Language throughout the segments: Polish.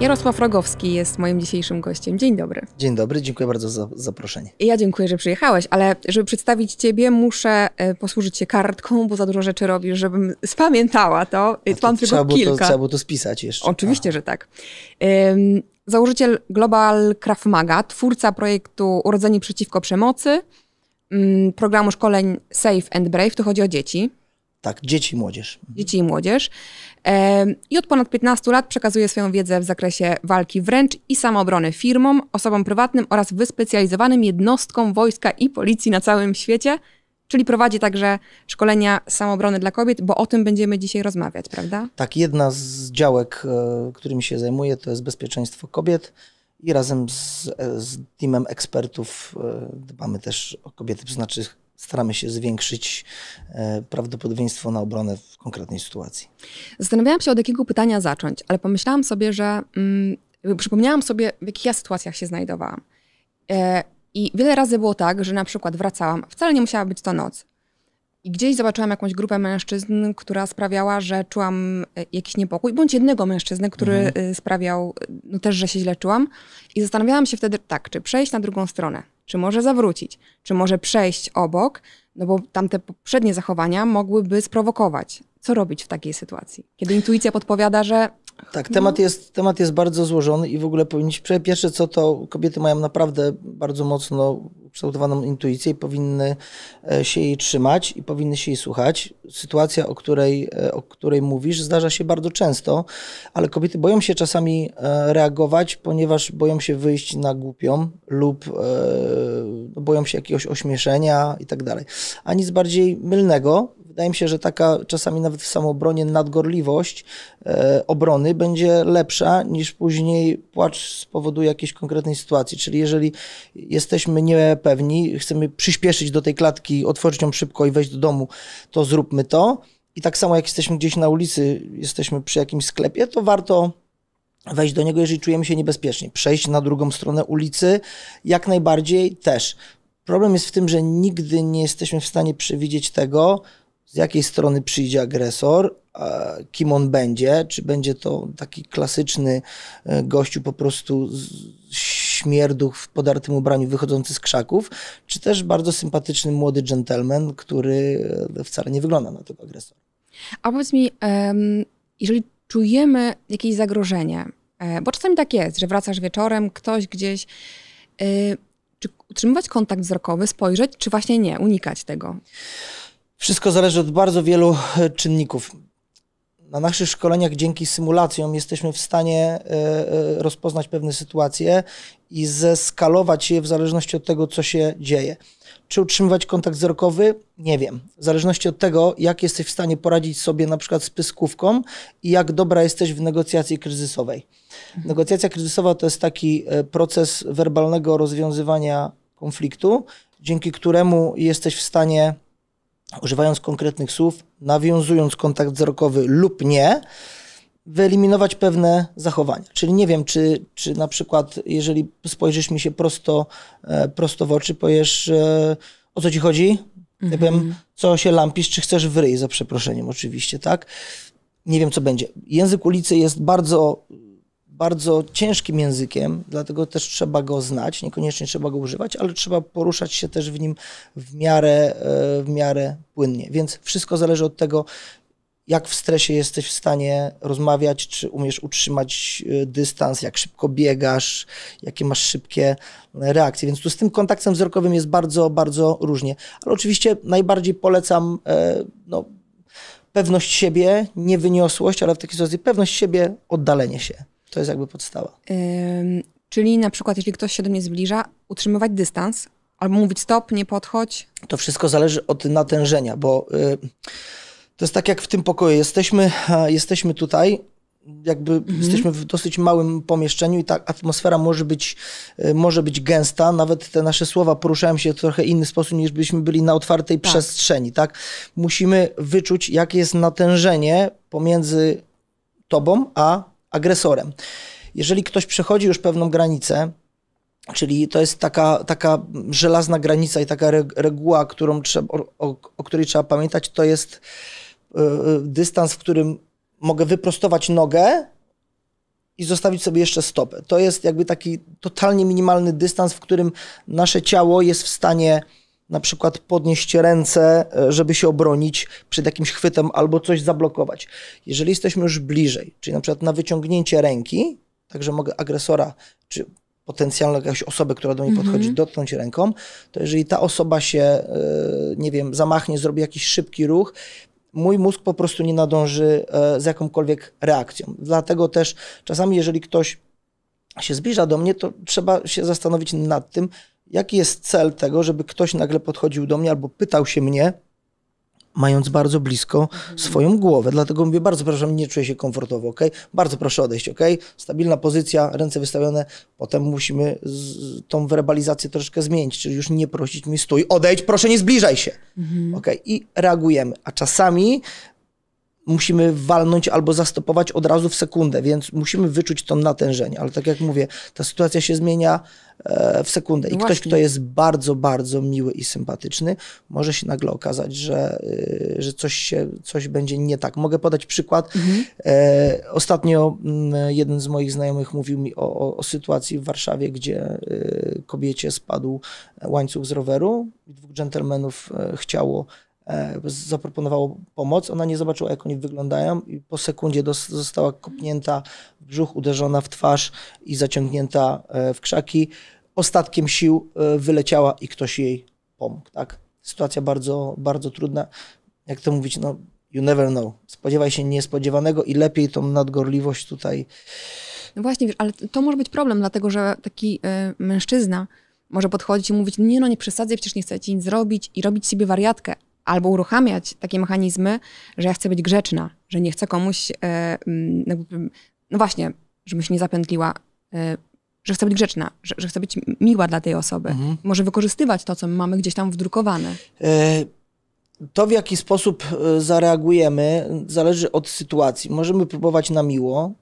Jarosław Rogowski jest moim dzisiejszym gościem. Dzień dobry. Dzień dobry, dziękuję bardzo za zaproszenie. Ja dziękuję, że przyjechałeś, ale żeby przedstawić Ciebie, muszę e, posłużyć się kartką, bo za dużo rzeczy robisz, żebym spamiętała to. to Mam tylko kilka. To, trzeba było to spisać jeszcze. Oczywiście, Aha. że tak. Um, założyciel Global Craft Maga, twórca projektu Urodzeni Przeciwko Przemocy, um, programu szkoleń Safe and Brave, to chodzi o dzieci. Tak, dzieci i młodzież. Dzieci i młodzież. I od ponad 15 lat przekazuje swoją wiedzę w zakresie walki wręcz i samoobrony firmom, osobom prywatnym oraz wyspecjalizowanym jednostkom wojska i policji na całym świecie. Czyli prowadzi także szkolenia samoobrony dla kobiet, bo o tym będziemy dzisiaj rozmawiać, prawda? Tak, jedna z działek, e, którymi się zajmuję, to jest bezpieczeństwo kobiet i razem z, e, z teamem ekspertów e, dbamy też o kobiety, to znaczy staramy się zwiększyć e, prawdopodobieństwo na obronę w konkretnej sytuacji. Zastanawiałam się, od jakiego pytania zacząć, ale pomyślałam sobie, że mm, przypomniałam sobie, w jakich ja sytuacjach się znajdowałam. E, I wiele razy było tak, że na przykład wracałam, wcale nie musiała być to noc. I gdzieś zobaczyłam jakąś grupę mężczyzn, która sprawiała, że czułam e, jakiś niepokój, bądź jednego mężczyznę, który mhm. sprawiał no też, że się źle czułam. I zastanawiałam się wtedy, tak, czy przejść na drugą stronę, czy może zawrócić, czy może przejść obok, no bo tamte poprzednie zachowania mogłyby sprowokować. Co robić w takiej sytuacji? Kiedy intuicja podpowiada, że tak, temat, jest, temat jest bardzo złożony i w ogóle powinniśmy, pierwsze co to kobiety mają naprawdę bardzo mocno ukształtowaną intuicję i powinny e, się jej trzymać i powinny się jej słuchać. Sytuacja, o której, e, o której mówisz, zdarza się bardzo często, ale kobiety boją się czasami e, reagować, ponieważ boją się wyjść na głupią lub no, boją się jakiegoś ośmieszenia i tak dalej. A nic bardziej mylnego, wydaje mi się, że taka czasami nawet w samoobronie nadgorliwość e, obrony będzie lepsza niż później płacz z powodu jakiejś konkretnej sytuacji. Czyli jeżeli jesteśmy niepewni, chcemy przyspieszyć do tej klatki, otworzyć ją szybko i wejść do domu, to zróbmy to. I tak samo jak jesteśmy gdzieś na ulicy, jesteśmy przy jakimś sklepie, to warto wejść do niego, jeżeli czujemy się niebezpiecznie. Przejść na drugą stronę ulicy, jak najbardziej też. Problem jest w tym, że nigdy nie jesteśmy w stanie przewidzieć tego, z jakiej strony przyjdzie agresor, kim on będzie, czy będzie to taki klasyczny e, gościu po prostu śmierduch w podartym ubraniu wychodzący z krzaków, czy też bardzo sympatyczny młody gentleman, który e, wcale nie wygląda na tego agresora. A powiedz mi, jeżeli czujemy jakieś zagrożenie, e, bo czasami tak jest, że wracasz wieczorem, ktoś gdzieś, czy utrzymywać kontakt wzrokowy, spojrzeć, czy właśnie nie, unikać tego? Wszystko zależy od bardzo wielu e, czynników. Na naszych szkoleniach dzięki symulacjom jesteśmy w stanie e, e, rozpoznać pewne sytuacje i zeskalować je w zależności od tego, co się dzieje. Czy utrzymywać kontakt wzrokowy? Nie wiem. W zależności od tego, jak jesteś w stanie poradzić sobie na przykład z pyskówką i jak dobra jesteś w negocjacji kryzysowej. Negocjacja kryzysowa to jest taki proces werbalnego rozwiązywania konfliktu, dzięki któremu jesteś w stanie używając konkretnych słów, nawiązując kontakt wzrokowy lub nie, wyeliminować pewne zachowania. Czyli nie wiem, czy, czy na przykład, jeżeli spojrzysz mi się prosto, e, prosto w oczy, powiesz, e, o co ci chodzi? Nie wiem, mhm. co się lampisz, czy chcesz wryj, za przeproszeniem oczywiście, tak? Nie wiem, co będzie. Język ulicy jest bardzo bardzo ciężkim językiem, dlatego też trzeba go znać, niekoniecznie trzeba go używać, ale trzeba poruszać się też w nim w miarę, e, w miarę płynnie. Więc wszystko zależy od tego, jak w stresie jesteś w stanie rozmawiać, czy umiesz utrzymać e, dystans, jak szybko biegasz, jakie masz szybkie reakcje. Więc tu z tym kontaktem wzrokowym jest bardzo, bardzo różnie. Ale oczywiście najbardziej polecam e, no, pewność siebie, nie wyniosłość, ale w takiej sytuacji pewność siebie, oddalenie się. To jest jakby podstawa. Ym, czyli na przykład, jeśli ktoś się do mnie zbliża, utrzymywać dystans, albo mówić stop, nie podchodź? To wszystko zależy od natężenia, bo y, to jest tak jak w tym pokoju. Jesteśmy, jesteśmy tutaj, jakby mhm. jesteśmy w dosyć małym pomieszczeniu i ta atmosfera może być, y, może być gęsta. Nawet te nasze słowa poruszają się w trochę inny sposób, niż byśmy byli na otwartej tak. przestrzeni. Tak? Musimy wyczuć, jakie jest natężenie pomiędzy tobą a agresorem. Jeżeli ktoś przechodzi już pewną granicę, Czyli to jest taka, taka żelazna granica i taka reguła, którą trzeba, o, o, której trzeba pamiętać, to jest y, dystans, w którym mogę wyprostować nogę i zostawić sobie jeszcze stopę. To jest jakby taki totalnie minimalny dystans, w którym nasze ciało jest w stanie na przykład podnieść ręce, e, żeby się obronić przed jakimś chwytem albo coś zablokować. Jeżeli jesteśmy już bliżej, czyli na przykład na wyciągnięcie ręki, także mogę agresora czy potencjalną jakąś osobę, która do mnie mhm. podchodzi, dotknąć ręką, to jeżeli ta osoba się, e, nie wiem, zamachnie, zrobi jakiś szybki ruch, mój mózg po prostu nie nadąży e, z jakąkolwiek reakcją. Dlatego też czasami, jeżeli ktoś się zbliża do mnie, to trzeba się zastanowić nad tym, jaki jest cel tego, żeby ktoś nagle podchodził do mnie albo pytał się mnie, mając bardzo blisko mhm. swoją głowę. Dlatego mówię, bardzo proszę, nie czuję się komfortowo, ok? Bardzo proszę odejść, ok? Stabilna pozycja, ręce wystawione. Potem musimy tą werbalizację troszeczkę zmienić, czyli już nie prosić mi stój, odejdź, proszę nie zbliżaj się, mhm. ok? I reagujemy. A czasami musimy walnąć albo zastopować od razu w sekundę, więc musimy wyczuć to natężenie. Ale tak jak mówię, ta sytuacja się zmienia e, w sekundę. I no ktoś, kto jest bardzo, bardzo miły i sympatyczny, może się nagle okazać, że, e, że coś, się, coś będzie nie tak. Mogę podać przykład. Mhm. E, ostatnio mm, jeden z moich znajomych mówił mi o, o, o sytuacji w Warszawie, gdzie kobiecie spadł łańcuch z roweru. Dwóch dżentelmenów chciało zaproponowało pomoc. Ona nie zobaczyła, jak oni wyglądają i po sekundzie została kopnięta w brzuch, uderzona w twarz i zaciągnięta e, w krzaki. Ostatkiem sił e, wyleciała i ktoś jej pomógł. Tak? Sytuacja bardzo, bardzo trudna. Jak to mówić, no you never know. Spodziewaj się niespodziewanego i lepiej tą nadgorliwość tutaj. No właśnie, wiesz, ale to może być problem, dlatego że taki y, mężczyzna może podchodzić i mówić, nie no, nie przesadzaj, przecież nie chcę ci nic zrobić i robić sobie wariatkę, albo uruchamiać takie mechanizmy, że ja chcę być grzeczna, że nie chcę komuś, e, mm, no właśnie, żebym się nie zapętliła, e, że chcę być grzeczna, że, że chcę być miła dla tej osoby. Mhm. Może wykorzystywać to, co mamy gdzieś tam wdrukowane. E, to, w jaki sposób zareagujemy, zależy od sytuacji. Możemy próbować na miło,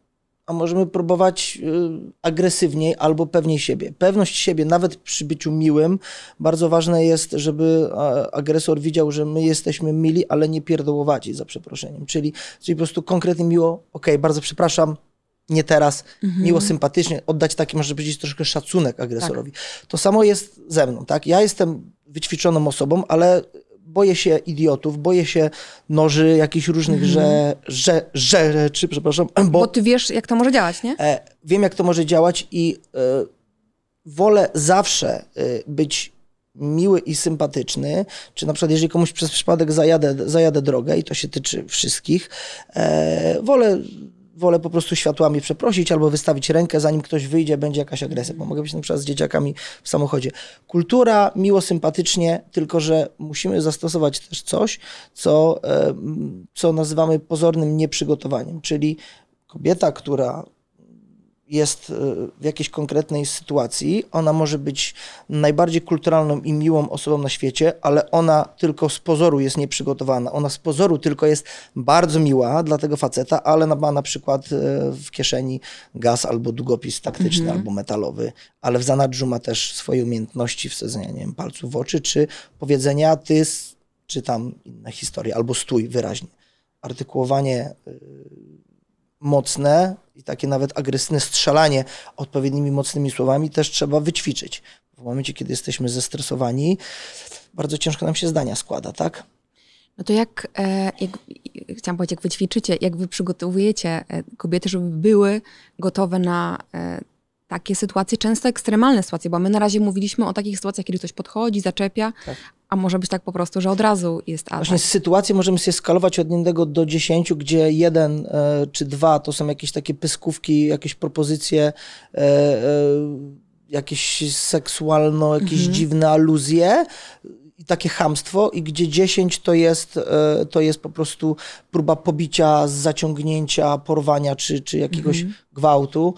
a możemy próbować y, agresywniej albo pewniej siebie. Pewność siebie, nawet przy byciu miłym, bardzo ważne jest, żeby agresor widział, że my jesteśmy mili, ale nie pierdołowaci, za przeproszeniem. Czyli, czyli po prostu konkretnie miło, ok, bardzo przepraszam, nie teraz, mhm. miło, sympatycznie, oddać taki, może powiedzieć, troszkę szacunek agresorowi. Tak. To samo jest ze mną, tak? Ja jestem wyćwiczoną osobą, ale boję się idiotów, boję się noży, jakichś różnych mm. że, że, rzeczy, przepraszam. Bo, bo, ty wiesz, jak to może działać, nie? E, wiem, jak to może działać i e, wolę zawsze e, być miły i sympatyczny, czy na przykład jeżeli komuś przez przypadek zajadę, zajadę drogę i to się tyczy wszystkich, e, wolę wolę po prostu światłami przeprosić albo wystawić rękę, zanim ktoś wyjdzie, będzie jakaś agresja, bo mogę być na przykład z dzieciakami w samochodzie. Kultura, miło, sympatycznie, tylko że musimy zastosować też coś, co, co nazywamy pozornym nieprzygotowaniem, czyli kobieta, która jest e, w jakiejś konkretnej sytuacji, ona może być najbardziej kulturalną i miłą osobą na świecie, ale ona tylko z pozoru jest nieprzygotowana. Ona z pozoru tylko jest bardzo miła dla tego faceta, ale ma na przykład e, w kieszeni gaz albo długopis taktyczny mhm. albo metalowy, ale w zanadrzu ma też swoje umiejętności wsadzenia, nie wiem, palców w oczy, czy powiedzenia ty, czy tam inne historie, albo stój wyraźnie. Artykułowanie e, mocne i takie nawet agresywne strzelanie odpowiednimi mocnymi słowami też trzeba wyćwiczyć. W momencie, kiedy jesteśmy zestresowani, bardzo ciężko nam się zdania składa, tak? No to jak, e, jak, chciałam powiedzieć, jak wy ćwiczycie, jak wy przygotowujecie e, kobiety, żeby były gotowe na e, takie sytuacje, często ekstremalne sytuacje, bo my na razie mówiliśmy o takich sytuacjach, kiedy ktoś podchodzi, zaczepia, tak. A może być tak po prostu, że od razu jest atak. Właśnie sytuacje możemy sobie skalować od jednego do dziesięciu, gdzie jeden e, czy dwa to są jakieś takie pyskówki, jakieś propozycje, e, e, jakieś seksualno, jakieś mhm. dziwne aluzje i takie hamstwo i gdzie 10 to jest, e, to jest po prostu próba pobicia, zaciągnięcia, porwania czy, czy jakiegoś mhm. gwałtu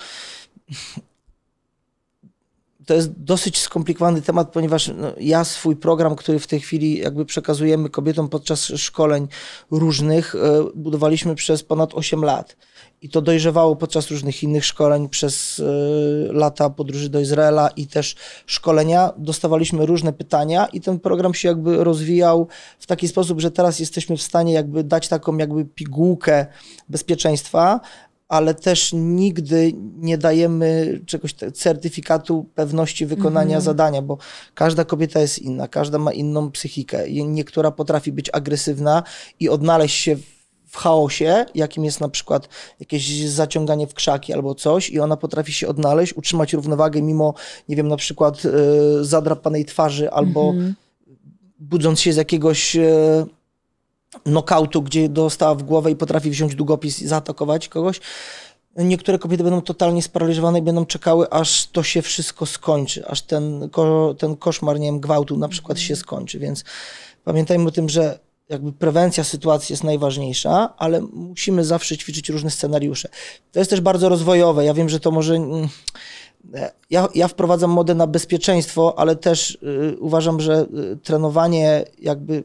to jest dosyć skomplikowany temat, ponieważ no, ja swój program, który w tej chwili jakby przekazujemy kobietom podczas szkoleń różnych, e, budowaliśmy przez ponad 8 lat. I to dojrzewało podczas różnych innych szkoleń, przez e, lata podróży do Izraela i też szkolenia. Dostawaliśmy różne pytania i ten program się jakby rozwijał w taki sposób, że teraz jesteśmy w stanie jakby dać taką jakby pigułkę bezpieczeństwa, ale też nigdy nie dajemy czegoś, certyfikatu pewności wykonania mm. zadania, bo każda kobieta jest inna, każda ma inną psychikę. Niektóra potrafi być agresywna i odnaleźć się w chaosie, jakim jest na przykład jakieś zaciąganie w krzaki albo coś i ona potrafi się odnaleźć, utrzymać równowagę mimo, nie wiem, na przykład y, zadrapanej twarzy albo mm -hmm. budząc się z jakiegoś y, nokautu, gdzie dostała w głowę i potrafi wziąć długopis i zaatakować kogoś. Niektóre kobiety będą totalnie sparaliżowane i będą czekały, aż to się wszystko skończy, aż ten, ko, ten koszmar, nie wiem, gwałtu na przykład się skończy, więc pamiętajmy o tym, że jakby prewencja sytuacji jest najważniejsza, ale musimy zawsze ćwiczyć różne scenariusze. To jest też bardzo rozwojowe. Ja wiem, że to może. Ja, ja wprowadzam modę na bezpieczeństwo, ale też y, uważam, że y, trenowanie jakby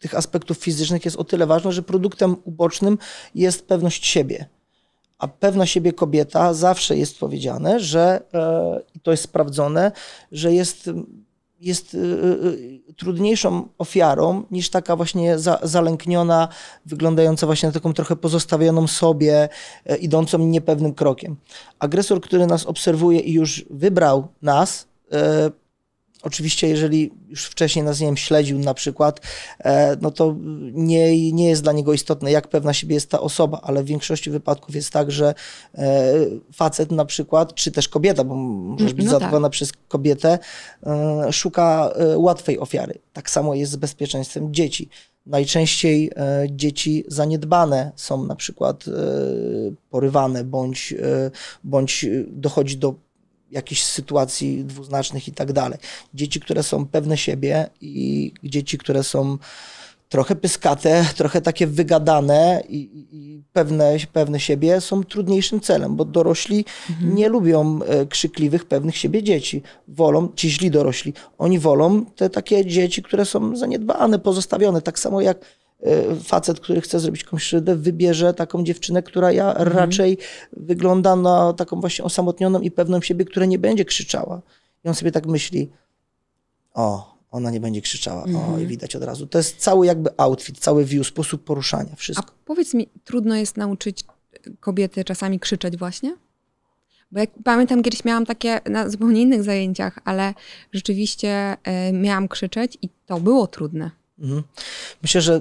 tych aspektów fizycznych jest o tyle ważne, że produktem ubocznym jest pewność siebie. A pewna siebie kobieta zawsze jest powiedziane, że e, i to jest sprawdzone, że jest jest y, y, trudniejszą ofiarą niż taka właśnie za, zalękniona, wyglądająca właśnie na taką trochę pozostawioną sobie, e, idącą niepewnym krokiem. Agresor, który nas obserwuje i już wybrał nas, e, Oczywiście, jeżeli już wcześniej nas, nie wiem, śledził na przykład, e, no to nie, nie jest dla niego istotne, jak pewna siebie jest ta osoba, ale w większości wypadków jest tak, że e, facet na przykład, czy też kobieta, bo możesz być no zaatakowana tak. przez kobietę, e, szuka łatwej ofiary. Tak samo jest z bezpieczeństwem dzieci. Najczęściej dzieci zaniedbane są na przykład porywane, bądź, bądź dochodzi do jakichś sytuacji dwuznacznych i tak dalej. Dzieci, które są pewne siebie i dzieci, które są trochę pyskate, trochę takie wygadane i, i, pewne, pewne siebie są trudniejszym celem, bo dorośli mhm. nie lubią e, krzykliwych, pewnych siebie dzieci. Wolą, ci źli dorośli, oni wolą te takie dzieci, które są zaniedbane, pozostawione, tak samo jak facet, który chce zrobić jakąś krzywdę, wybierze taką dziewczynę, która ja mhm. raczej wygląda na taką właśnie osamotnioną i pewną siebie, która nie będzie krzyczała. I on sobie tak myśli, o, ona nie będzie krzyczała, mhm. o, i widać od razu. To jest cały jakby outfit, cały view, sposób poruszania, wszystko. A powiedz mi, trudno jest nauczyć kobiety czasami krzyczeć właśnie? Bo jak pamiętam, kiedyś miałam takie na zupełnie innych zajęciach, ale rzeczywiście y, miałam krzyczeć i to było trudne. Mhm. Myślę, że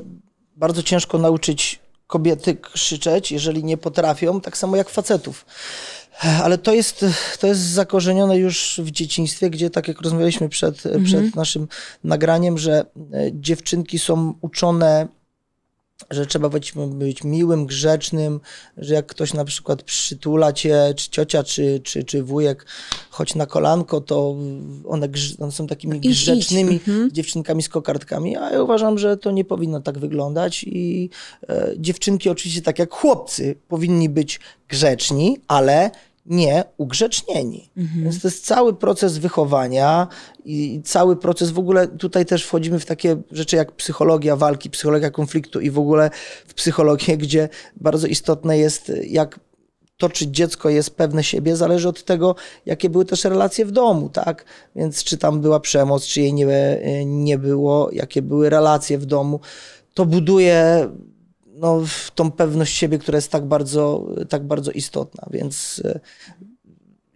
bardzo ciężko nauczyć kobiety krzyczeć, jeżeli nie potrafią, tak samo jak facetów. Ale to jest, to jest zakorzenione już w dzieciństwie, gdzie tak jak rozmawialiśmy przed, mhm. przed naszym nagraniem, że e, dziewczynki są uczone że trzeba być, być miłym, grzecznym, że jak ktoś na przykład przytula cię, czy ciocia, czy, czy, czy wujek, choć na kolanko, to one, one są takimi I grzecznymi mhm. dziewczynkami z kokardkami, a ja uważam, że to nie powinno tak wyglądać i e, dziewczynki oczywiście tak jak chłopcy powinni być grzeczni, ale nie ugrzecznieni. Mhm. Więc to jest cały proces wychowania i cały proces w ogóle tutaj też wchodzimy w takie rzeczy jak psychologia walki, psychologia konfliktu i w ogóle w psychologię, gdzie bardzo istotne jest, jak to, czy dziecko jest pewne siebie, zależy od tego, jakie były też relacje w domu, tak? Więc czy tam była przemoc, czy jej nie, nie było, jakie były relacje w domu. To buduje no, tą pewność siebie, która jest tak bardzo, tak bardzo istotna. Więc e,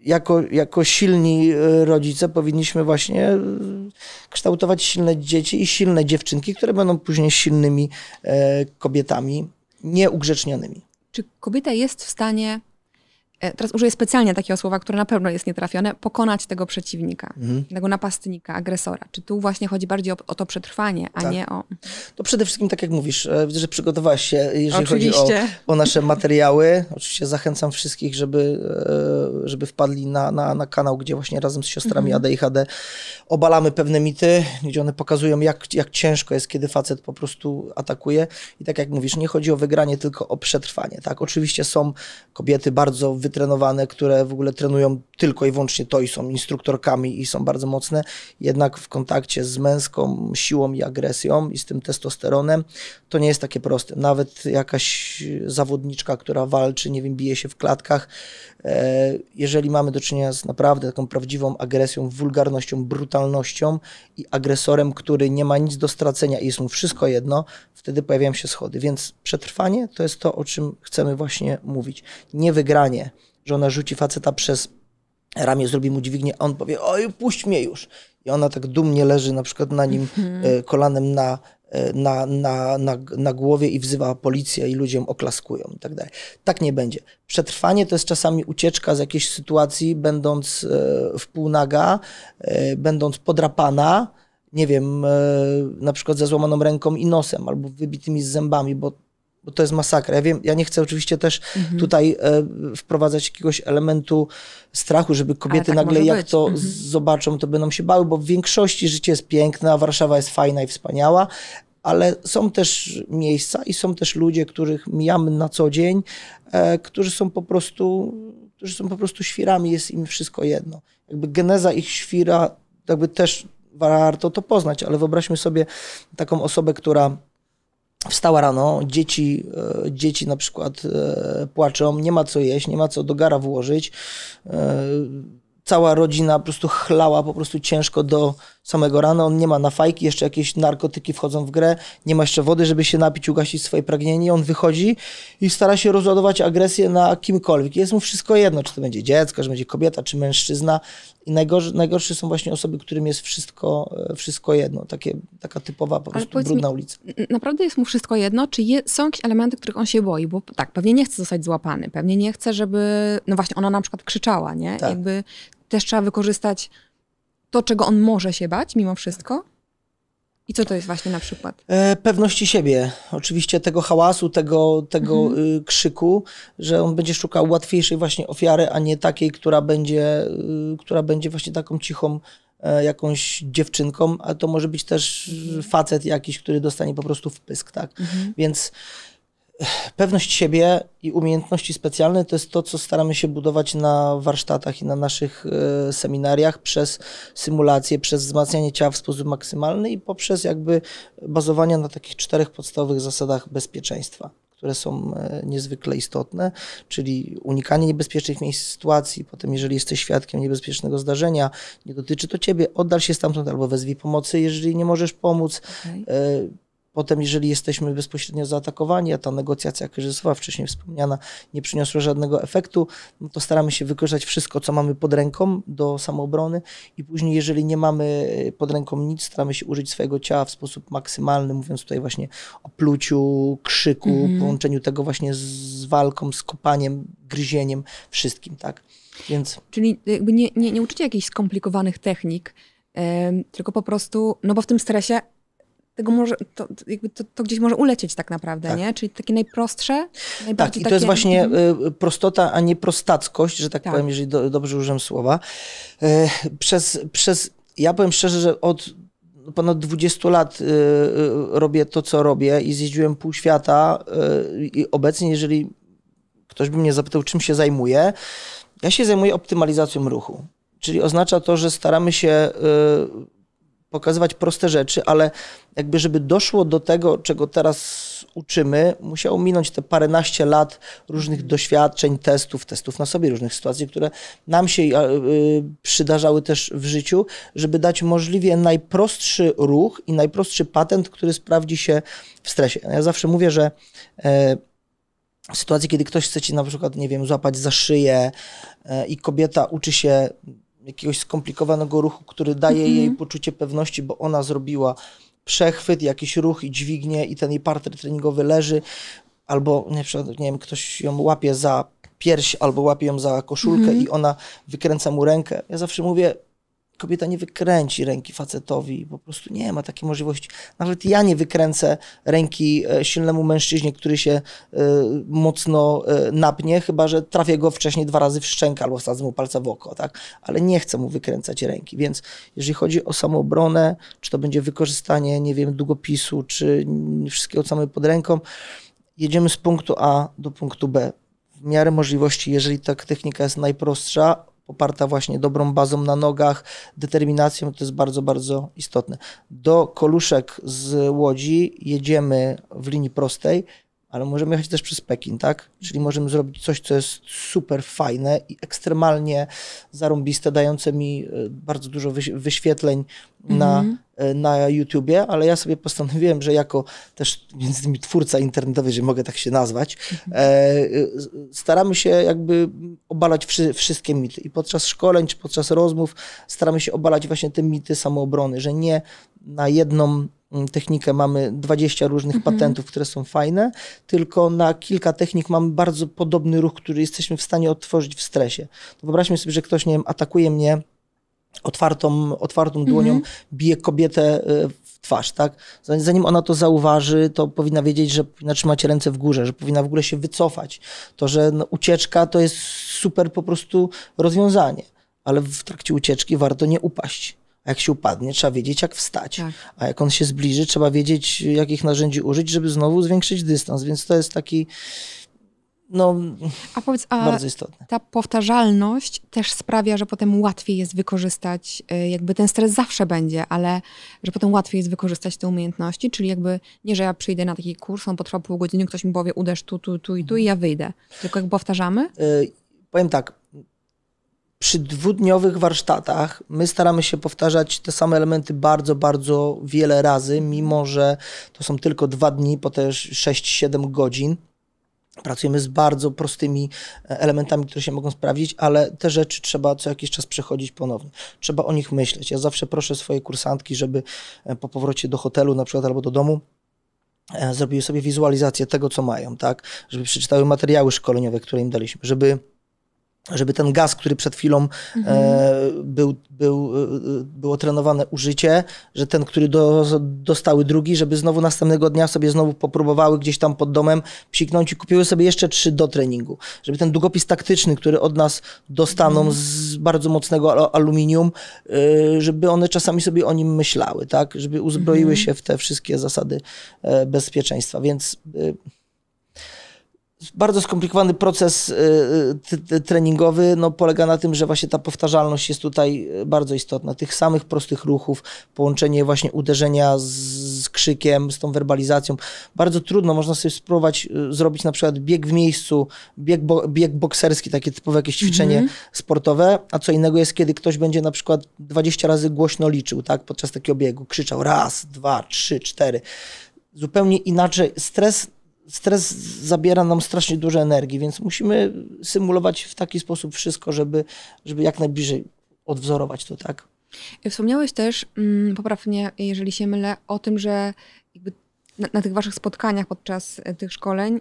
jako, jako silni e, rodzice powinniśmy właśnie e, kształtować silne dzieci i silne dziewczynki, które będą później silnymi kobietami, nieugrzecznionymi. Czy kobieta jest w stanie teraz użyję specjalnie takiego słowa, które na pewno jest nietrafione, pokonać tego przeciwnika, mhm. tego napastnika, agresora. Czy tu właśnie chodzi bardziej o, o to przetrwanie, a tak. nie o... To przede wszystkim, tak jak mówisz, e, widzę, że przygotowałaś się, jeżeli Oczywiście. chodzi o, o, nasze materiały. Oczywiście zachęcam wszystkich, żeby, e, żeby wpadli na, na, na kanał, gdzie właśnie razem z siostrami mhm. AD i HD obalamy pewne mity, gdzie one pokazują, jak, jak ciężko jest, kiedy facet po prostu atakuje. I tak jak mówisz, nie chodzi o wygranie, tylko o przetrwanie. Tak, oczywiście są kobiety bardzo wytrwałe, wytrenowane, które w ogóle trenują tylko i wyłącznie to i są instruktorkami i są bardzo mocne, jednak w kontakcie z męską siłą i agresją i z tym testosteronem, to nie jest takie proste. Nawet jakaś zawodniczka, która walczy, nie wiem, bije się w klatkach, e, jeżeli mamy do czynienia z naprawdę taką prawdziwą agresją, wulgarnością, brutalnością i agresorem, który nie ma nic do stracenia i jest mu wszystko jedno, wtedy pojawiają się schody. Więc przetrwanie to jest to, o czym chcemy właśnie mówić. Nie wygranie, że ona rzuci faceta przez ramię, zrobi mu dźwignię, a on powie, oj, puść mnie już. I ona tak dumnie leży na przykład na nim mm. kolanem na, e, na, na, na, na głowie i wzywa policję i ludziom oklaskują i tak dalej. Tak nie będzie. Przetrwanie to jest czasami ucieczka z jakiejś sytuacji, będąc e, w półnaga, będąc podrapana, nie wiem, na przykład ze złamaną ręką i nosem albo wybitymi z zębami, bo bo to jest masakra. Ja wiem, ja nie chcę oczywiście też mhm. tutaj e, wprowadzać jakiegoś elementu strachu, żeby kobiety tak nagle jak być. to mhm. zobaczą, to będą się bały, bo w większości życie jest piękne, a Warszawa jest fajna i wspaniała, ale są też miejsca i są też ludzie, których mijamy na co dzień, e, którzy są po prostu, którzy są po prostu świrami, jest im wszystko jedno. Jakby geneza ich świra, jakby też warto to poznać, ale wyobraźmy sobie taką osobę, która Wstała rano, dzieci, e, dzieci na przykład e, płaczą, nie ma co jeść, nie ma co do gara włożyć. E, cała rodzina po prostu chlała po prostu ciężko do samego rana. On nie ma na fajki, jeszcze jakieś narkotyki wchodzą w grę, nie ma jeszcze wody, żeby się napić, ugasić swoje pragnienie. On wychodzi i stara się rozładować agresję na kimkolwiek. Jest mu wszystko jedno, czy to będzie dziecko, czy będzie kobieta, czy mężczyzna. I najgorsze, najgorsze są właśnie osoby, którym jest wszystko, wszystko jedno. Takie, taka typowa po prostu brudna mi, ulica. Naprawdę jest mu wszystko jedno? Czy je, są jakieś elementy, których on się boi? Bo tak, pewnie nie chce zostać złapany, pewnie nie chce, żeby... No właśnie, ona na przykład krzyczała, nie? Tak. Jakby też trzeba wykorzystać to, czego on może się bać mimo wszystko? I co to jest właśnie na przykład? E, pewności siebie. Oczywiście tego hałasu, tego, tego mhm. y, krzyku, że on będzie szukał łatwiejszej właśnie ofiary, a nie takiej, która będzie, y, która będzie właśnie taką cichą e, jakąś dziewczynką, a to może być też mhm. facet jakiś, który dostanie po prostu wpysk, tak? Mhm. Więc pewność siebie i umiejętności specjalne to jest to, co staramy się budować na warsztatach i na naszych e, seminariach przez symulację, przez wzmacnianie ciała w sposób maksymalny i poprzez jakby bazowanie na takich czterech podstawowych zasadach bezpieczeństwa które są e, niezwykle istotne, czyli unikanie niebezpiecznych miejsc sytuacji. Potem, jeżeli jesteś świadkiem niebezpiecznego zdarzenia, nie dotyczy to ciebie, oddal się stamtąd albo wezwij pomocy, jeżeli nie możesz pomóc. Okay. Potem, jeżeli jesteśmy bezpośrednio zaatakowani, a ta negocjacja kryzysowa, wcześniej wspomniana, nie przyniosła żadnego efektu, no to staramy się wykorzystać wszystko, co mamy pod ręką do samoobrony i później, jeżeli nie mamy pod ręką nic, staramy się użyć swojego ciała w sposób maksymalny, mówiąc tutaj właśnie o pluciu, krzyku, mm połączeniu tego właśnie z walką, z kopaniem, gryzieniem, wszystkim, tak? Więc... Czyli jakby nie, nie, nie uczycie jakichś skomplikowanych technik, yy, tylko po prostu, no bo w tym stresie tego może, to, jakby to, to, gdzieś może ulecieć tak naprawdę, tak. nie? Czyli takie najprostsze, Tak, i to takie... jest właśnie mhm. y, prostota, a nie prostackość, że tak, tak. powiem, jeżeli do, dobrze użyłem słowa. E, przez, przez, ja powiem szczerze, że od ponad 20 lat y, y, robię to, co robię i zjeździłem pół świata i obecnie, jeżeli ktoś by mnie zapytał, czym się zajmuję, ja się zajmuję optymalizacją ruchu. Czyli oznacza to, że staramy się pokazywać proste rzeczy, ale jakby żeby doszło do tego, czego teraz uczymy, musiało minąć te paręnaście lat różnych doświadczeń, testów, testów na sobie, różnych sytuacji, które nam się y, przydarzały też w życiu, żeby dać możliwie najprostszy ruch i najprostszy patent, który sprawdzi się w stresie. Ja zawsze mówię, że e, w sytuacji, kiedy ktoś chce ci na przykład, nie wiem, złapać za szyję e, i kobieta uczy się jakiegoś skomplikowanego ruchu, który daje mm -hmm. jej poczucie pewności, bo ona zrobiła przechwyt, jakiś ruch i dźwignię i ten jej partner treningowy leży, albo nie, nie wiem, ktoś ją łapie za pierś, albo łapie ją za koszulkę mm -hmm. i ona wykręca mu rękę. Ja zawsze mówię, kobieta nie wykręci ręki facetowi, po prostu nie ma takiej możliwości. Nawet ja nie wykręcę ręki e, silnemu mężczyźnie, który się e, mocno e, napnie, chyba że trafię go wcześniej dwa razy w szczękę albo wsadzę mu palca w oko, tak? Ale nie chcę mu wykręcać ręki, więc jeżeli chodzi o samoobronę, czy to będzie wykorzystanie, nie wiem, długopisu, czy wszystkiego, co mamy pod ręką, jedziemy z punktu A do punktu B w miarę możliwości, jeżeli ta technika jest najprostsza, poparta właśnie dobrą bazą na nogach, determinacją, to jest bardzo, bardzo istotne. Do Koluszek z Łodzi jedziemy w linii prostej, ale możemy jechać też przez Pekin, tak? Czyli możemy zrobić coś, co jest super fajne i ekstremalnie zarąbiste, dające mi e, bardzo dużo wyświetleń na, mm -hmm. na YouTubie, ale ja sobie postanowiłem, że jako też między innymi twórca internetowy, że mogę tak się nazwać, mm -hmm. staramy się jakby obalać wszy, wszystkie mity i podczas szkoleń czy podczas rozmów staramy się obalać właśnie te mity samoobrony, że nie na jedną technikę mamy 20 różnych mhm. patentów, które są fajne, tylko na kilka technik mamy bardzo podobny ruch, który jesteśmy w stanie odtworzyć w stresie. To wyobraźmy sobie, że ktoś, nie wiem, atakuje mnie otwartą, otwartą dłonią, mhm. bije kobietę e, w twarz, tak? Zanim ona to zauważy, to powinna wiedzieć, że powinna trzymać ręce w górze, że powinna w ogóle się wycofać. To, że no, ucieczka to jest super po prostu rozwiązanie, ale w trakcie ucieczki warto nie upaść a jak się upadnie, trzeba wiedzieć, jak wstać. Tak. A jak on się zbliży, trzeba wiedzieć, jakich narzędzi użyć, żeby znowu zwiększyć dystans. Więc to jest taki no, a powiedz, a bardzo istotne. Ta powtarzalność też sprawia, że potem łatwiej jest wykorzystać, y, jakby ten stres zawsze będzie, ale że potem łatwiej jest wykorzystać te umiejętności, czyli jakby nie, że ja przyjdę na taki kurs, on potrwa pół godziny, ktoś mi powie, uderz tu, tu, tu i tu i ja wyjdę. Tylko jak powtarzamy? Yy, powiem tak, przy dwudniowych warsztatach my staramy się powtarzać te same elementy bardzo, bardzo wiele razy, mimo że to są tylko dwa dni, po też 6-7 godzin. Pracujemy z bardzo prostymi e, elementami, które się mogą sprawdzić, ale te rzeczy trzeba co jakiś czas przechodzić ponownie. Trzeba o nich myśleć. Ja zawsze proszę swoje kursantki, żeby e, po powrocie do hotelu na przykład albo do domu e, zrobiły sobie wizualizację tego, co mają, tak? Żeby przeczytały materiały szkoleniowe, które im daliśmy, żeby żeby ten gaz, który przed chwilą mhm. e, był, był, e, było trenowane użycie, że ten, który do, dostały drugi, żeby znowu następnego dnia sobie znowu popróbowały gdzieś tam pod domem psiknąć i kupiły sobie jeszcze trzy do treningu. Żeby ten długopis taktyczny, który od nas dostaną mhm. z bardzo mocnego aluminium, e, żeby one czasami sobie o nim myślały, tak? Żeby uzbroiły mhm. się w te wszystkie zasady e, bezpieczeństwa. Więc e, bardzo skomplikowany proces y, treningowy no, polega na tym, że właśnie ta powtarzalność jest tutaj y, bardzo istotna. Tych samych prostych ruchów, połączenie właśnie uderzenia z krzykiem, z tą werbalizacją. Bardzo trudno, można sobie spróbować zrobić na przykład bieg w miejscu, bieg, bo, bieg bokserski, takie typowe jakieś ćwiczenie mm -hmm. sportowe, a co innego jest, kiedy ktoś będzie na przykład 20 razy głośno liczył, tak, podczas takiego biegu, krzyczał raz, dwa, trzy, cztery. Zupełnie inaczej. Stres stres zabiera nam strasznie dużo energii, więc musimy symulować w taki sposób wszystko, żeby, żeby jak najbliżej odwzorować to, tak? Wspomniałeś też, mm, poprawnie, jeżeli się mylę, o tym, że na, na, tych waszych spotkaniach podczas e, tych szkoleń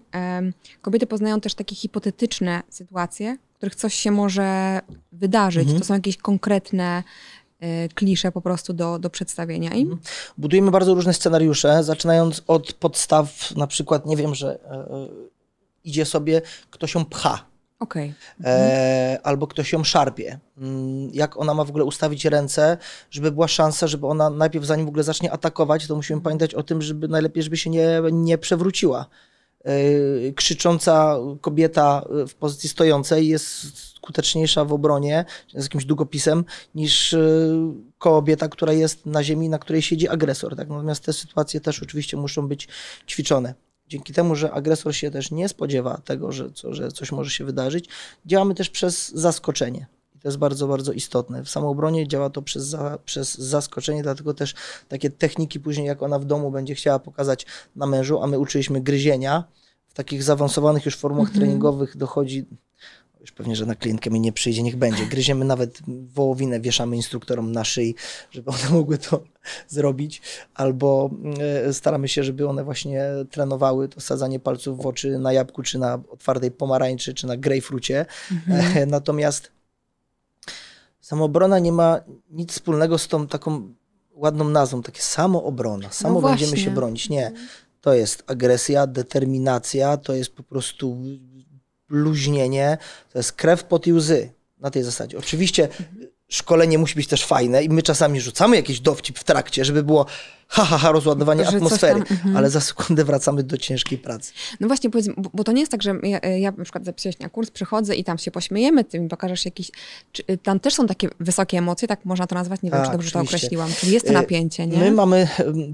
kobiety poznają też takie hipotetyczne sytuacje, w których coś się może wydarzyć. Mhm. To są jakieś konkretne klisze po prostu do, do przedstawienia im? Mhm. Budujemy bardzo różne scenariusze, zaczynając od podstaw, na przykład, nie wiem, że e, e idzie sobie, ktoś ją pcha. Okay. E, albo ktoś ją szarpie. Mm, jak ona ma w ogóle ustawić ręce, żeby była szansa, żeby ona najpierw, zanim w ogóle zacznie atakować, to musimy pamiętać o tym, żeby najlepiej, żeby się nie, nie przewróciła. E, krzycząca kobieta w pozycji stojącej jest skuteczniejsza w obronie z jakimś długopisem niż e, kobieta, która jest na ziemi, na której siedzi agresor. Tak? Natomiast te sytuacje też oczywiście muszą być ćwiczone. Dzięki temu, że agresor się też nie spodziewa tego, że, co, że coś może się wydarzyć, działamy też przez zaskoczenie. To jest bardzo, bardzo istotne. W samoobronie działa to przez, za, przez zaskoczenie, dlatego też takie techniki później, jak ona w domu będzie chciała pokazać na mężu, a my uczyliśmy gryzienia, w takich zaawansowanych już formach mm -hmm. treningowych dochodzi już pewnie żadna klientka mi nie przyjdzie, niech będzie. Gryziemy nawet wołowinę, wieszamy instruktorom na szyi, żeby one mogły to zrobić, albo e, staramy się, żeby one właśnie trenowały to sadzanie palców w oczy na jabłku, czy na otwartej pomarańczy, czy na grejpfrucie. Mhm. E, natomiast Samoobrona nie ma nic wspólnego z tą taką ładną nazwą, takie samoobrona. Samo no będziemy się bronić. Nie. To jest agresja, determinacja, to jest po prostu luźnienie, to jest krew, pot i łzy na tej zasadzie. Oczywiście szkolenie musi być też fajne i my czasami rzucamy jakiś dowcip w trakcie, żeby było ha, ha, ha rozładowanie Że atmosfery, tam, mhm. ale za sekundę wracamy do ciężkiej pracy. No właśnie, powiedz, bo, to nie jest tak, że ja, ja na przykład zapisuję się na kurs, przychodzę i tam się pośmiejemy, ty mi pokażesz jakiś... Czy, y, tam też są takie wysokie emocje, tak można to nazwać? Nie wiem, Tak, czy dobrze to oczywiście. określiłam. Czyli jest to Y, napięcie, nie? My mamy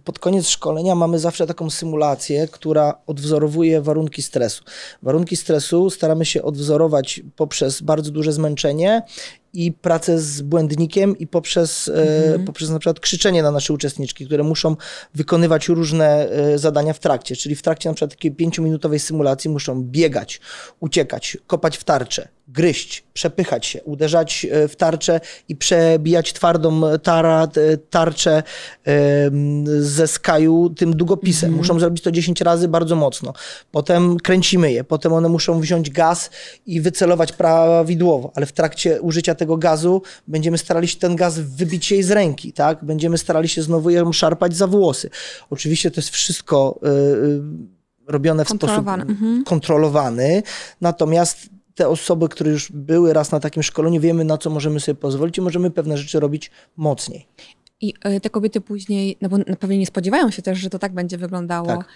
pod koniec szkolenia mamy zawsze taką symulację, która odwzorowuje warunki stresu. Warunki stresu staramy się odwzorować poprzez bardzo duże zmęczenie i pracę z błędnikiem i poprzez, e, poprzez na przykład krzyczenie na nasze uczestniczki, które muszą wykonywać różne e, zadania w trakcie. Czyli w trakcie na przykład takiej pięciominutowej symulacji muszą biegać, uciekać, kopać w tarczę, gryźć, przepychać się, uderzać e, w tarczę i przebijać twardą tara, tarczę ze skaju tym długopisem. Muszą zrobić to 10 razy bardzo mocno. Potem kręcimy je, potem one muszą wziąć gaz i wycelować prawidłowo, ale w trakcie użycia tego gazu będziemy starali się ten gaz wybić jej z ręki, tak? Będziemy starali się znowu ją szarpać za włosy. Oczywiście to jest wszystko y, robione w sposób mhm. kontrolowany, natomiast te osoby, które już były raz na takim szkoleniu, wiemy na co możemy sobie pozwolić i możemy pewne rzeczy robić mocniej. I y, te kobiety później, no bo pewno nie spodziewają się też, że to tak będzie wyglądało. Tak.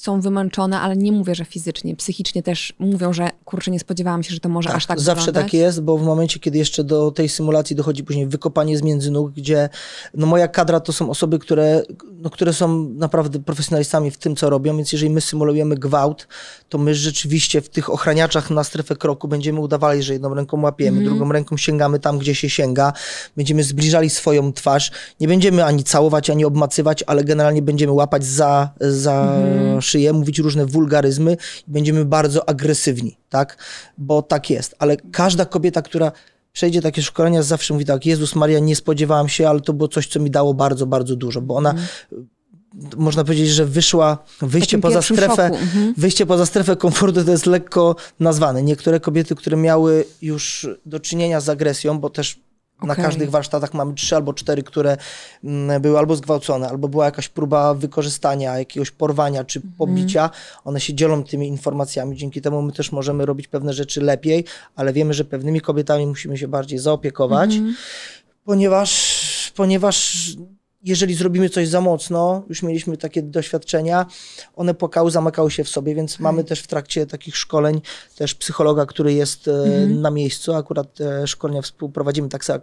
Są wymęczone, ale nie mówię, że fizycznie, psychicznie też mówią, że kurczę, nie spodziewałam się, że to może aż tak Zawsze wyglądać. tak jest, bo w momencie, kiedy jeszcze do tej symulacji dochodzi później wykopanie z między nóg, gdzie no moja kadra to są osoby, które, no, które są naprawdę profesjonalistami w tym, co robią, więc jeżeli my symulujemy gwałt, to my rzeczywiście w tych ochraniaczach na strefę kroku będziemy udawali, że jedną ręką łapiemy, Mhm. drugą ręką sięgamy tam, gdzie się sięga, będziemy zbliżali swoją twarz, nie będziemy ani całować, ani obmacywać, ale generalnie będziemy łapać za, za Mhm. Szyję, mówić różne wulgaryzmy i będziemy bardzo agresywni, tak? Bo tak jest. Ale każda kobieta, która przejdzie takie szkolenia, zawsze mówi tak, Jezus Maria, nie spodziewałam się, ale to było coś, co mi dało bardzo, bardzo dużo, bo ona, można powiedzieć, że wyszła, wyjście Mhm. Takim poza strefę, mhm. wyjście poza strefę komfortu to jest lekko nazwane. Niektóre kobiety, które miały już do czynienia z agresją, bo też na każdych warsztatach mamy trzy albo cztery, które mm, były albo zgwałcone, albo była jakaś próba wykorzystania, jakiegoś porwania czy Mhm. pobicia. One się dzielą tymi informacjami. Dzięki temu my też możemy robić pewne rzeczy lepiej, ale wiemy, że pewnymi kobietami musimy się bardziej zaopiekować, Mhm. ponieważ, ponieważ jeżeli zrobimy coś za mocno, już mieliśmy takie doświadczenia, one płakały, zamykały się w sobie, więc mamy też w trakcie takich szkoleń też psychologa, który jest e, na miejscu. Akurat te szkolenia współprowadzimy tak samo,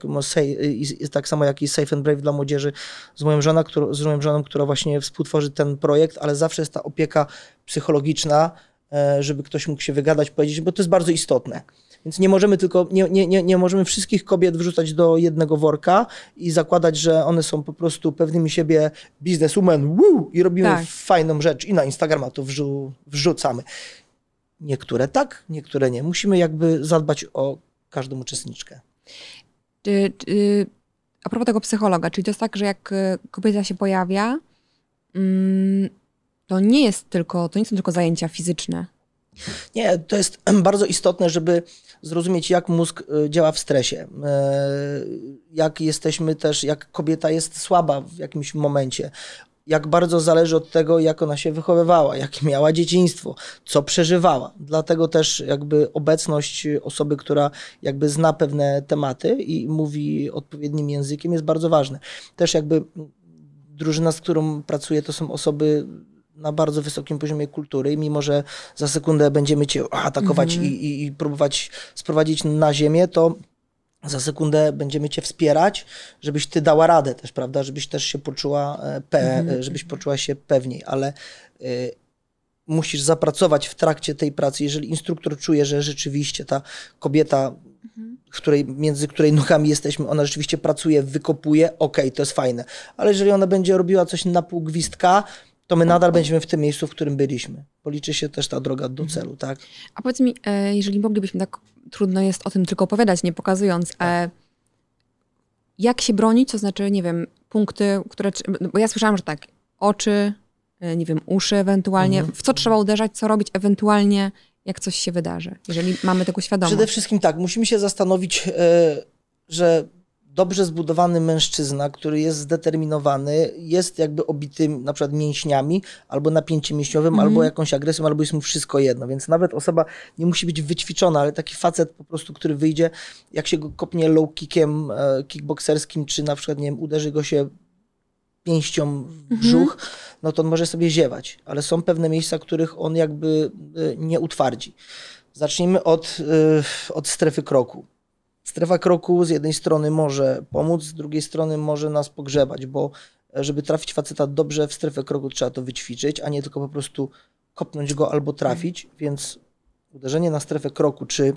i- i- tak samo jak i Safe and Brave dla młodzieży z moją, żoną, którą, z moją żoną, która właśnie współtworzy ten projekt, ale zawsze jest ta opieka psychologiczna, e, żeby ktoś mógł się wygadać, powiedzieć, bo to jest bardzo istotne. Więc nie możemy tylko, nie, nie, nie, nie możemy wszystkich kobiet wrzucać do jednego worka i zakładać, że one są po prostu pewnymi siebie bizneswoman woo, i robimy Tak. fajną rzecz i na Instagrama to wrzu, wrzucamy. Niektóre tak, niektóre nie. Musimy jakby zadbać o każdą uczestniczkę. Czy, czy, a propos tego psychologa, czyli to jest tak, że jak y, kobieta się pojawia, mm, to nie jest tylko, to nie są tylko zajęcia fizyczne. Nie, to jest bardzo istotne, żeby zrozumieć, jak mózg y, działa w stresie. E, Jak jesteśmy też, jak kobieta jest słaba w jakimś momencie. Jak bardzo zależy od tego, jak ona się wychowywała, jakie miała dzieciństwo, co przeżywała. Dlatego też jakby obecność osoby, która jakby zna pewne tematy i mówi odpowiednim językiem jest bardzo ważne. Też jakby drużyna, z którą pracuję, to są osoby na bardzo wysokim poziomie kultury i mimo, że za sekundę będziemy cię atakować i, i, i próbować sprowadzić na ziemię, to za sekundę będziemy cię wspierać, żebyś ty dała radę też, prawda, żebyś też się poczuła, e, pe, żebyś poczuła się pewniej, ale y, musisz zapracować w trakcie tej pracy, jeżeli instruktor czuje, że rzeczywiście ta kobieta, której, między której nogami jesteśmy, ona rzeczywiście pracuje, wykopuje, okej, to jest fajne. Ale jeżeli ona będzie robiła coś na pół gwizdka, to my nadal będziemy w tym miejscu, w którym byliśmy. Bo liczy się też ta droga do celu, tak? A powiedz mi, e, jeżeli moglibyśmy tak, trudno jest o tym tylko opowiadać, nie pokazując, e, jak się bronić, to znaczy, nie wiem, punkty, które, bo ja słyszałam, że tak, oczy, e, nie wiem, uszy ewentualnie, w co trzeba uderzać, co robić ewentualnie, jak coś się wydarzy, jeżeli mamy taką świadomość. Przede wszystkim tak, musimy się zastanowić, że dobrze zbudowany mężczyzna, który jest zdeterminowany, jest jakby obity na przykład mięśniami, albo napięciem mięśniowym, mm. albo jakąś agresją, albo jest mu wszystko jedno. Więc nawet osoba nie musi być wyćwiczona, ale taki facet po prostu, który wyjdzie, jak się go kopnie low kickiem e, kickbokserskim, czy na przykład, nie wiem, uderzy go się pięścią w mhm. brzuch, no to on może sobie ziewać. Ale są pewne miejsca, których on jakby e, nie utwardzi. Zacznijmy od, e, od strefy kroku strefa kroku z jednej strony może pomóc, z drugiej strony może nas pogrzebać, bo e, żeby trafić faceta dobrze w strefę kroku trzeba to wyćwiczyć, a nie tylko po prostu kopnąć go albo trafić, więc uderzenie na strefę kroku, czy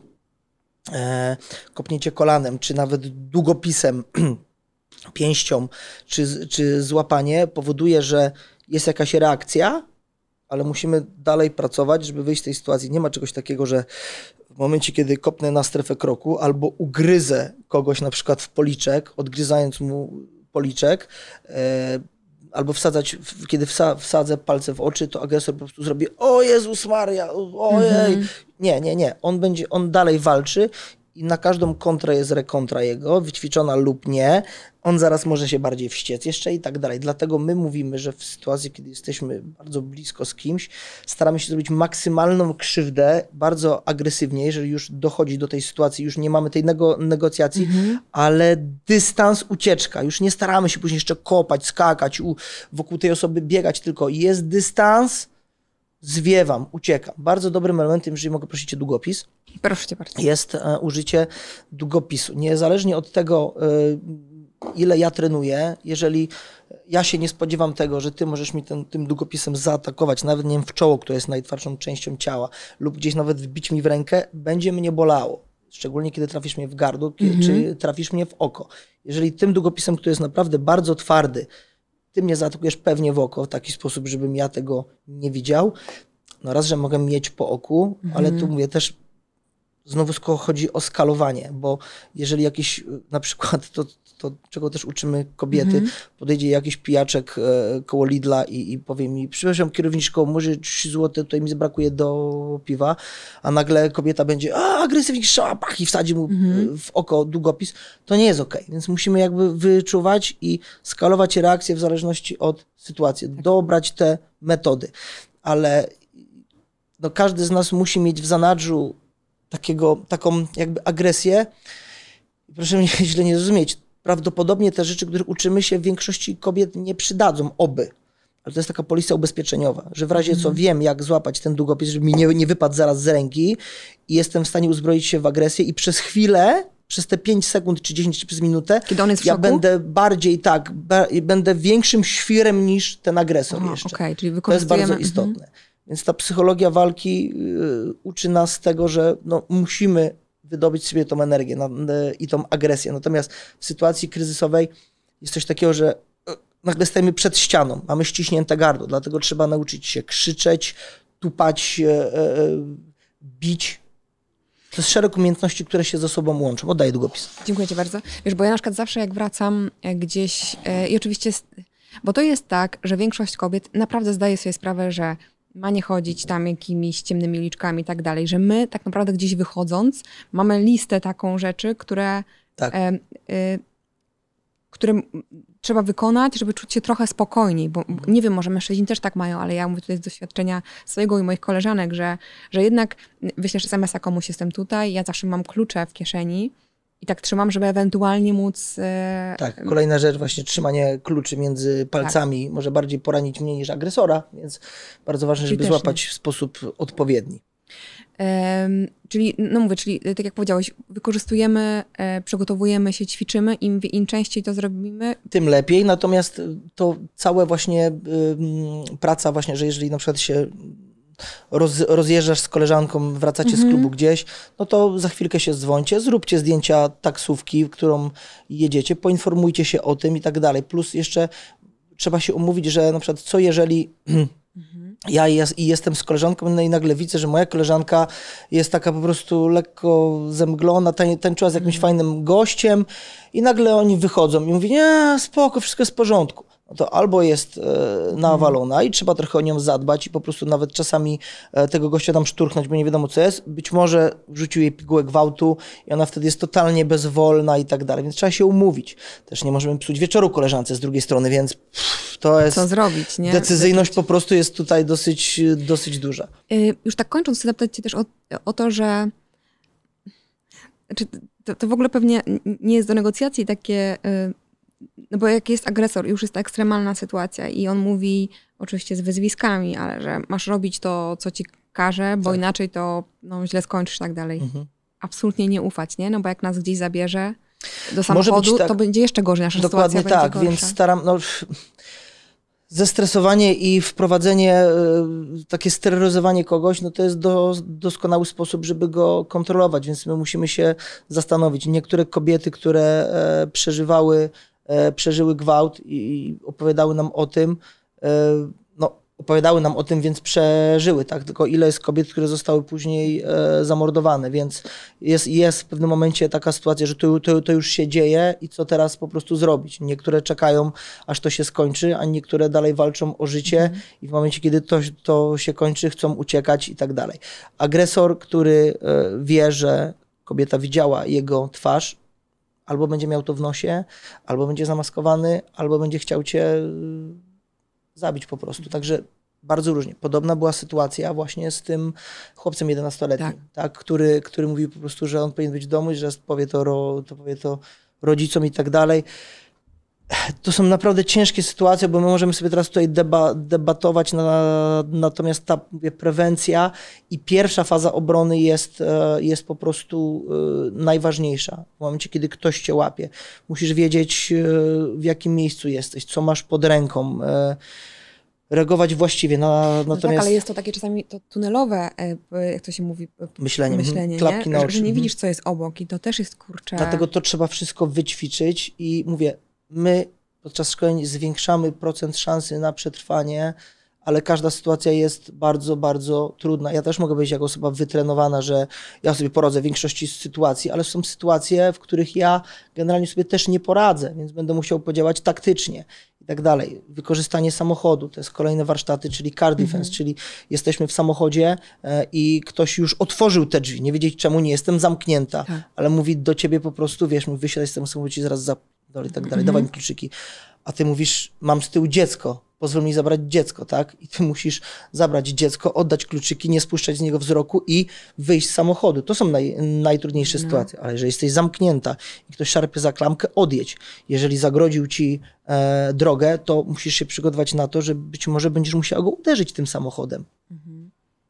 e, kopnięcie kolanem, czy nawet długopisem, pięścią, czy, czy złapanie powoduje, że jest jakaś reakcja, ale musimy dalej pracować, żeby wyjść z tej sytuacji. Nie ma czegoś takiego, że w momencie, kiedy kopnę na strefę kroku albo ugryzę kogoś na przykład w policzek, odgryzając mu policzek, e, albo wsadzać, kiedy wsa, wsadzę palce w oczy, to agresor po prostu zrobi o Jezus Maria, ojej. Mhm. Nie, nie, nie. On będzie, on dalej walczy i na każdą kontrę jest rekontra jego, wyćwiczona lub nie. On zaraz może się bardziej wściec jeszcze i tak dalej. Dlatego my mówimy, że w sytuacji, kiedy jesteśmy bardzo blisko z kimś, staramy się zrobić maksymalną krzywdę, bardzo agresywnie, jeżeli już dochodzi do tej sytuacji, już nie mamy tej nego, negocjacji, mhm. ale dystans, ucieczka. Już nie staramy się później jeszcze kopać, skakać, u, wokół tej osoby biegać, tylko jest dystans, zwiewam, uciekam. Bardzo dobrym elementem, jeżeli mogę prosić o długopis, Proszę cię bardzo. jest e, użycie długopisu. Niezależnie od tego, e, ile ja trenuję, jeżeli ja się nie spodziewam tego, że ty możesz mi ten, tym długopisem zaatakować, nawet nie wiem, w czoło, które jest najtwardszą częścią ciała, lub gdzieś nawet wbić mi w rękę, będzie mnie bolało. Szczególnie kiedy trafisz mnie w gardło, mhm. czy trafisz mnie w oko. Jeżeli tym długopisem, który jest naprawdę bardzo twardy, ty mnie zaatakujesz pewnie w oko w taki sposób, żebym ja tego nie widział. No raz, że mogę mieć po oku, mhm. ale tu mhm. mówię też znowu chodzi o skalowanie, bo jeżeli jakiś na przykład to, to czego też uczymy kobiety, mhm. podejdzie jakiś pijaczek e, koło Lidla i, i powie mi, przepraszam kierowniczko, może 3 zł tutaj mi zabrakuje do piwa, a nagle kobieta będzie, a agresywnik strzała, pach i wsadzi mu mhm. w oko długopis, to nie jest ok. Więc musimy jakby wyczuwać i skalować reakcje w zależności od sytuacji, tak. dobrać te metody. Ale no, każdy z nas musi mieć w zanadrzu takiego, taką jakby agresję. Proszę mnie źle nie zrozumieć. Prawdopodobnie te rzeczy, których uczymy się, w większości kobiet nie przydadzą, oby. Ale to jest taka polisa ubezpieczeniowa, że w razie co mhm. wiem, jak złapać ten długopis, żeby mi nie, nie wypadł zaraz z ręki i jestem w stanie uzbroić się w agresję i przez chwilę przez te 5 sekund, czy 10, czy przez minutę, Kiedy on jest w ja szoku? będę bardziej tak, będę większym świrem niż ten agresor Aha, jeszcze. Okay, czyli to jest bardzo istotne. Mhm. Więc ta psychologia walki y, uczy nas tego, że no, musimy wydobyć sobie tą energię i tą agresję. Natomiast w sytuacji kryzysowej jest coś takiego, że y, nagle stajemy przed ścianą, mamy ściśnięte gardło, dlatego trzeba nauczyć się krzyczeć, tupać, e, e, bić. To jest szereg umiejętności, które się ze sobą łączą. Oddaję długopis. Dziękuję Ci bardzo. Wiesz, bo ja na przykład zawsze jak wracam e, gdzieś i oczywiście, bo to jest tak, że większość kobiet naprawdę zdaje sobie sprawę, że ma nie chodzić tam jakimiś ciemnymi liczkami i tak dalej, że my tak naprawdę gdzieś wychodząc mamy listę taką rzeczy, które, tak. e, e, które trzeba wykonać, żeby czuć się trochę spokojniej, bo mhm. nie wiem, może mężczyźni też tak mają, ale ja mówię tutaj z doświadczenia swojego i moich koleżanek, że, że jednak wyślesz SMS-a komuś, jestem tutaj, ja zawsze mam klucze w kieszeni, i tak trzymam, żeby ewentualnie móc. E... Tak, kolejna rzecz, właśnie trzymanie kluczy między palcami tak. może bardziej poranić mnie niż agresora, więc bardzo ważne, czyli żeby złapać nie. w sposób odpowiedni. Czyli, no mówię, czyli tak jak powiedziałeś, wykorzystujemy, e, przygotowujemy się, ćwiczymy, im, im częściej to zrobimy. Tym lepiej, natomiast to całe właśnie praca właśnie, że jeżeli na przykład się roz, rozjeżdżasz z koleżanką, wracacie mhm. z klubu gdzieś, no to za chwilkę się dzwońcie, zróbcie zdjęcia taksówki, którą jedziecie, poinformujcie się o tym i tak dalej. Plus jeszcze trzeba się umówić, że na przykład co jeżeli mhm. ja jest, i jestem z koleżanką no i nagle widzę, że moja koleżanka jest taka po prostu lekko zemglona, ten, tańczyła z jakimś mhm. fajnym gościem i nagle oni wychodzą i mówi, nie, spoko, wszystko jest w porządku to albo jest e, nawalona i trzeba trochę o nią zadbać i po prostu nawet czasami e, tego gościa tam szturchnąć, bo nie wiadomo co jest. Być może wrzucił jej pigułę gwałtu i ona wtedy jest totalnie bezwolna i tak dalej, więc trzeba się umówić. Też nie możemy psuć wieczoru koleżance z drugiej strony, więc pff, to jest... Co zrobić, nie? Decyzyjność po prostu jest tutaj dosyć, dosyć duża. Y, Już tak kończąc, chcę zapytać cię też o, o to, że znaczy, to, to w ogóle pewnie nie jest do negocjacji takie, y, no bo jak jest agresor, już jest ekstremalna sytuacja i on mówi, oczywiście z wyzwiskami, ale że masz robić to, co ci każe, bo Tak. inaczej to no, źle skończysz i tak dalej. Mhm. Absolutnie nie ufać, nie? No bo jak nas gdzieś zabierze do samochodu, tak. to będzie jeszcze gorzej, nasza Dokładnie sytuacja tak, będzie więc staram. No, zestresowanie i wprowadzenie, e, takie steroryzowanie kogoś, no to jest do, doskonały sposób, żeby go kontrolować, więc my musimy się zastanowić. Niektóre kobiety, które e, przeżywały, przeżyły gwałt i, opowiadały nam o tym, e, no opowiadały nam o tym, więc przeżyły, tak? Tylko ile jest kobiet, które zostały później e, zamordowane, więc jest, jest w pewnym momencie taka sytuacja, że to, to, to już się dzieje i co teraz po prostu zrobić. Niektóre czekają, aż to się skończy, a niektóre dalej walczą o życie i w momencie, kiedy to, to się kończy, chcą uciekać i tak dalej. Agresor, który e, wie, że kobieta widziała jego twarz, albo będzie miał to w nosie, albo będzie zamaskowany, albo będzie chciał cię y, zabić po prostu. Także bardzo różnie. Podobna była sytuacja właśnie z tym chłopcem 11-letnim, Tak. tak. który, który mówił po prostu, że on powinien być w domu że powie to, ro, to powie to rodzicom i tak dalej. To są naprawdę ciężkie sytuacje, bo my możemy sobie teraz tutaj deba, debatować, na, natomiast ta mówię, prewencja i pierwsza faza obrony jest, e, jest po prostu e, najważniejsza. W momencie, kiedy ktoś cię łapie, musisz wiedzieć, e, w jakim miejscu jesteś, co masz pod ręką, reagować właściwie. Na, No tak, natomiast ale jest to takie czasami to tunelowe, jak to się mówi, myślenie, mhm, myślenie, klapki nie? na Że, oczy. że nie mhm. widzisz, co jest obok i to też jest kurcze. Dlatego to trzeba wszystko wyćwiczyć i mówię, my podczas szkoleń zwiększamy procent szansy na przetrwanie, ale każda sytuacja jest bardzo, bardzo trudna. Ja też mogę być jako osoba wytrenowana, że ja sobie poradzę w większości sytuacji, ale są sytuacje, w których ja generalnie sobie też nie poradzę, więc będę musiał podziałać taktycznie i tak dalej. Wykorzystanie samochodu, to jest kolejne warsztaty, czyli car defense, czyli jesteśmy w samochodzie e, i ktoś już otworzył te drzwi, nie wiedzieć czemu nie jestem zamknięta, Tak. ale mówi do ciebie po prostu, wiesz, mówi, wysiadaj z tego samochodu i zaraz za i tak dalej, dawaj mi kluczyki. A ty mówisz, mam z tyłu dziecko, pozwól mi zabrać dziecko, tak? I ty musisz zabrać dziecko, oddać kluczyki, nie spuszczać z niego wzroku i wyjść z samochodu. To są naj, najtrudniejsze sytuacje. Ale jeżeli jesteś zamknięta i ktoś szarpie za klamkę, odjedź. Jeżeli zagrodził ci e, drogę, to musisz się przygotować na to, że być może będziesz musiał go uderzyć tym samochodem.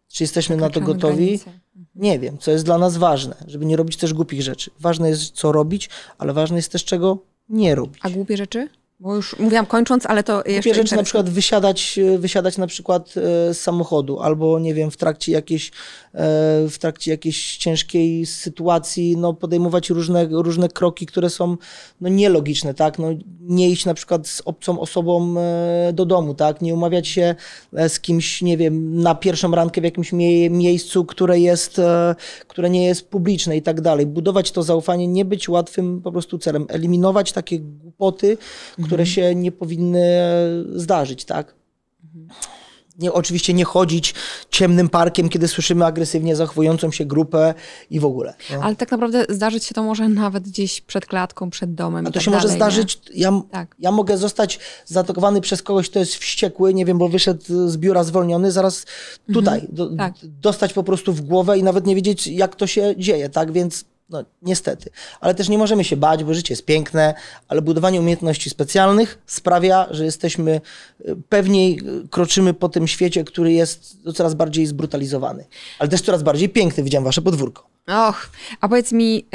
Czy jesteśmy na to gotowi? granice. Nie wiem, co jest dla nas ważne, żeby nie robić też głupich rzeczy. Ważne jest, co robić, ale ważne jest też, czego nie robić. A głupie rzeczy? Bo już mówiłam kończąc, ale to jeszcze Głupie rzeczy, na przykład wysiadać, e, wysiadać na przykład e, z samochodu, albo nie wiem, w trakcie jakiejś, e, w trakcie jakiejś ciężkiej sytuacji, no podejmować różne, różne kroki, które są no, nielogiczne, tak? No, nie iść na przykład z obcą osobą do domu, tak? Nie umawiać się z kimś, nie wiem, na pierwszą randkę w jakimś mie miejscu, które jest, które nie jest publiczne i tak dalej. Budować to zaufanie, nie być łatwym po prostu celem. Eliminować takie głupoty, które się nie powinny zdarzyć, tak? Nie, oczywiście nie chodzić ciemnym parkiem, kiedy słyszymy agresywnie zachowującą się grupę i w ogóle. No. Ale tak naprawdę zdarzyć się to może nawet gdzieś przed klatką, przed domem. A i to tak się może dalej, zdarzyć, ja, Tak. ja mogę zostać zaatakowany przez kogoś, kto jest wściekły, nie wiem, bo wyszedł z biura zwolniony, zaraz tutaj do, tak. dostać po prostu w głowę i nawet nie wiedzieć, jak to się dzieje, tak? Więc no, niestety. Ale też nie możemy się bać, bo życie jest piękne, ale budowanie umiejętności specjalnych sprawia, że jesteśmy y, pewniej y, kroczymy po tym świecie, który jest no, coraz bardziej zbrutalizowany. Ale też coraz bardziej piękny. Widziałem wasze podwórko. Och, a powiedz mi,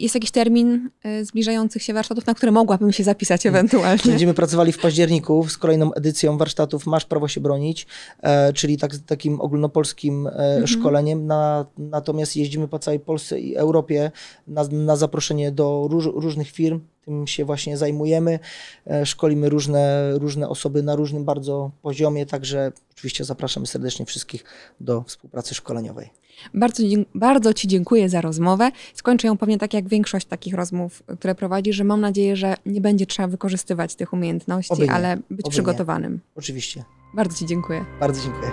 jest jakiś termin e, zbliżających się warsztatów, na które mogłabym się zapisać ewentualnie? Będziemy pracowali w październiku z kolejną edycją warsztatów Masz prawo się bronić, e, czyli tak, takim ogólnopolskim e, szkoleniem. Na, natomiast jeździmy po całej Polsce i Europie na, na zaproszenie do róż, różnych firm, tym się właśnie zajmujemy. E, Szkolimy różne, różne osoby na różnym bardzo poziomie, także oczywiście zapraszamy serdecznie wszystkich do współpracy szkoleniowej. Bardzo, bardzo Ci dziękuję za rozmowę. Skończę ją pewnie tak jak większość takich rozmów, które prowadzi, że mam nadzieję, że nie będzie trzeba wykorzystywać tych umiejętności, Oby nie, ale być oby nie. przygotowanym. Oczywiście. Bardzo Ci dziękuję. Bardzo dziękuję.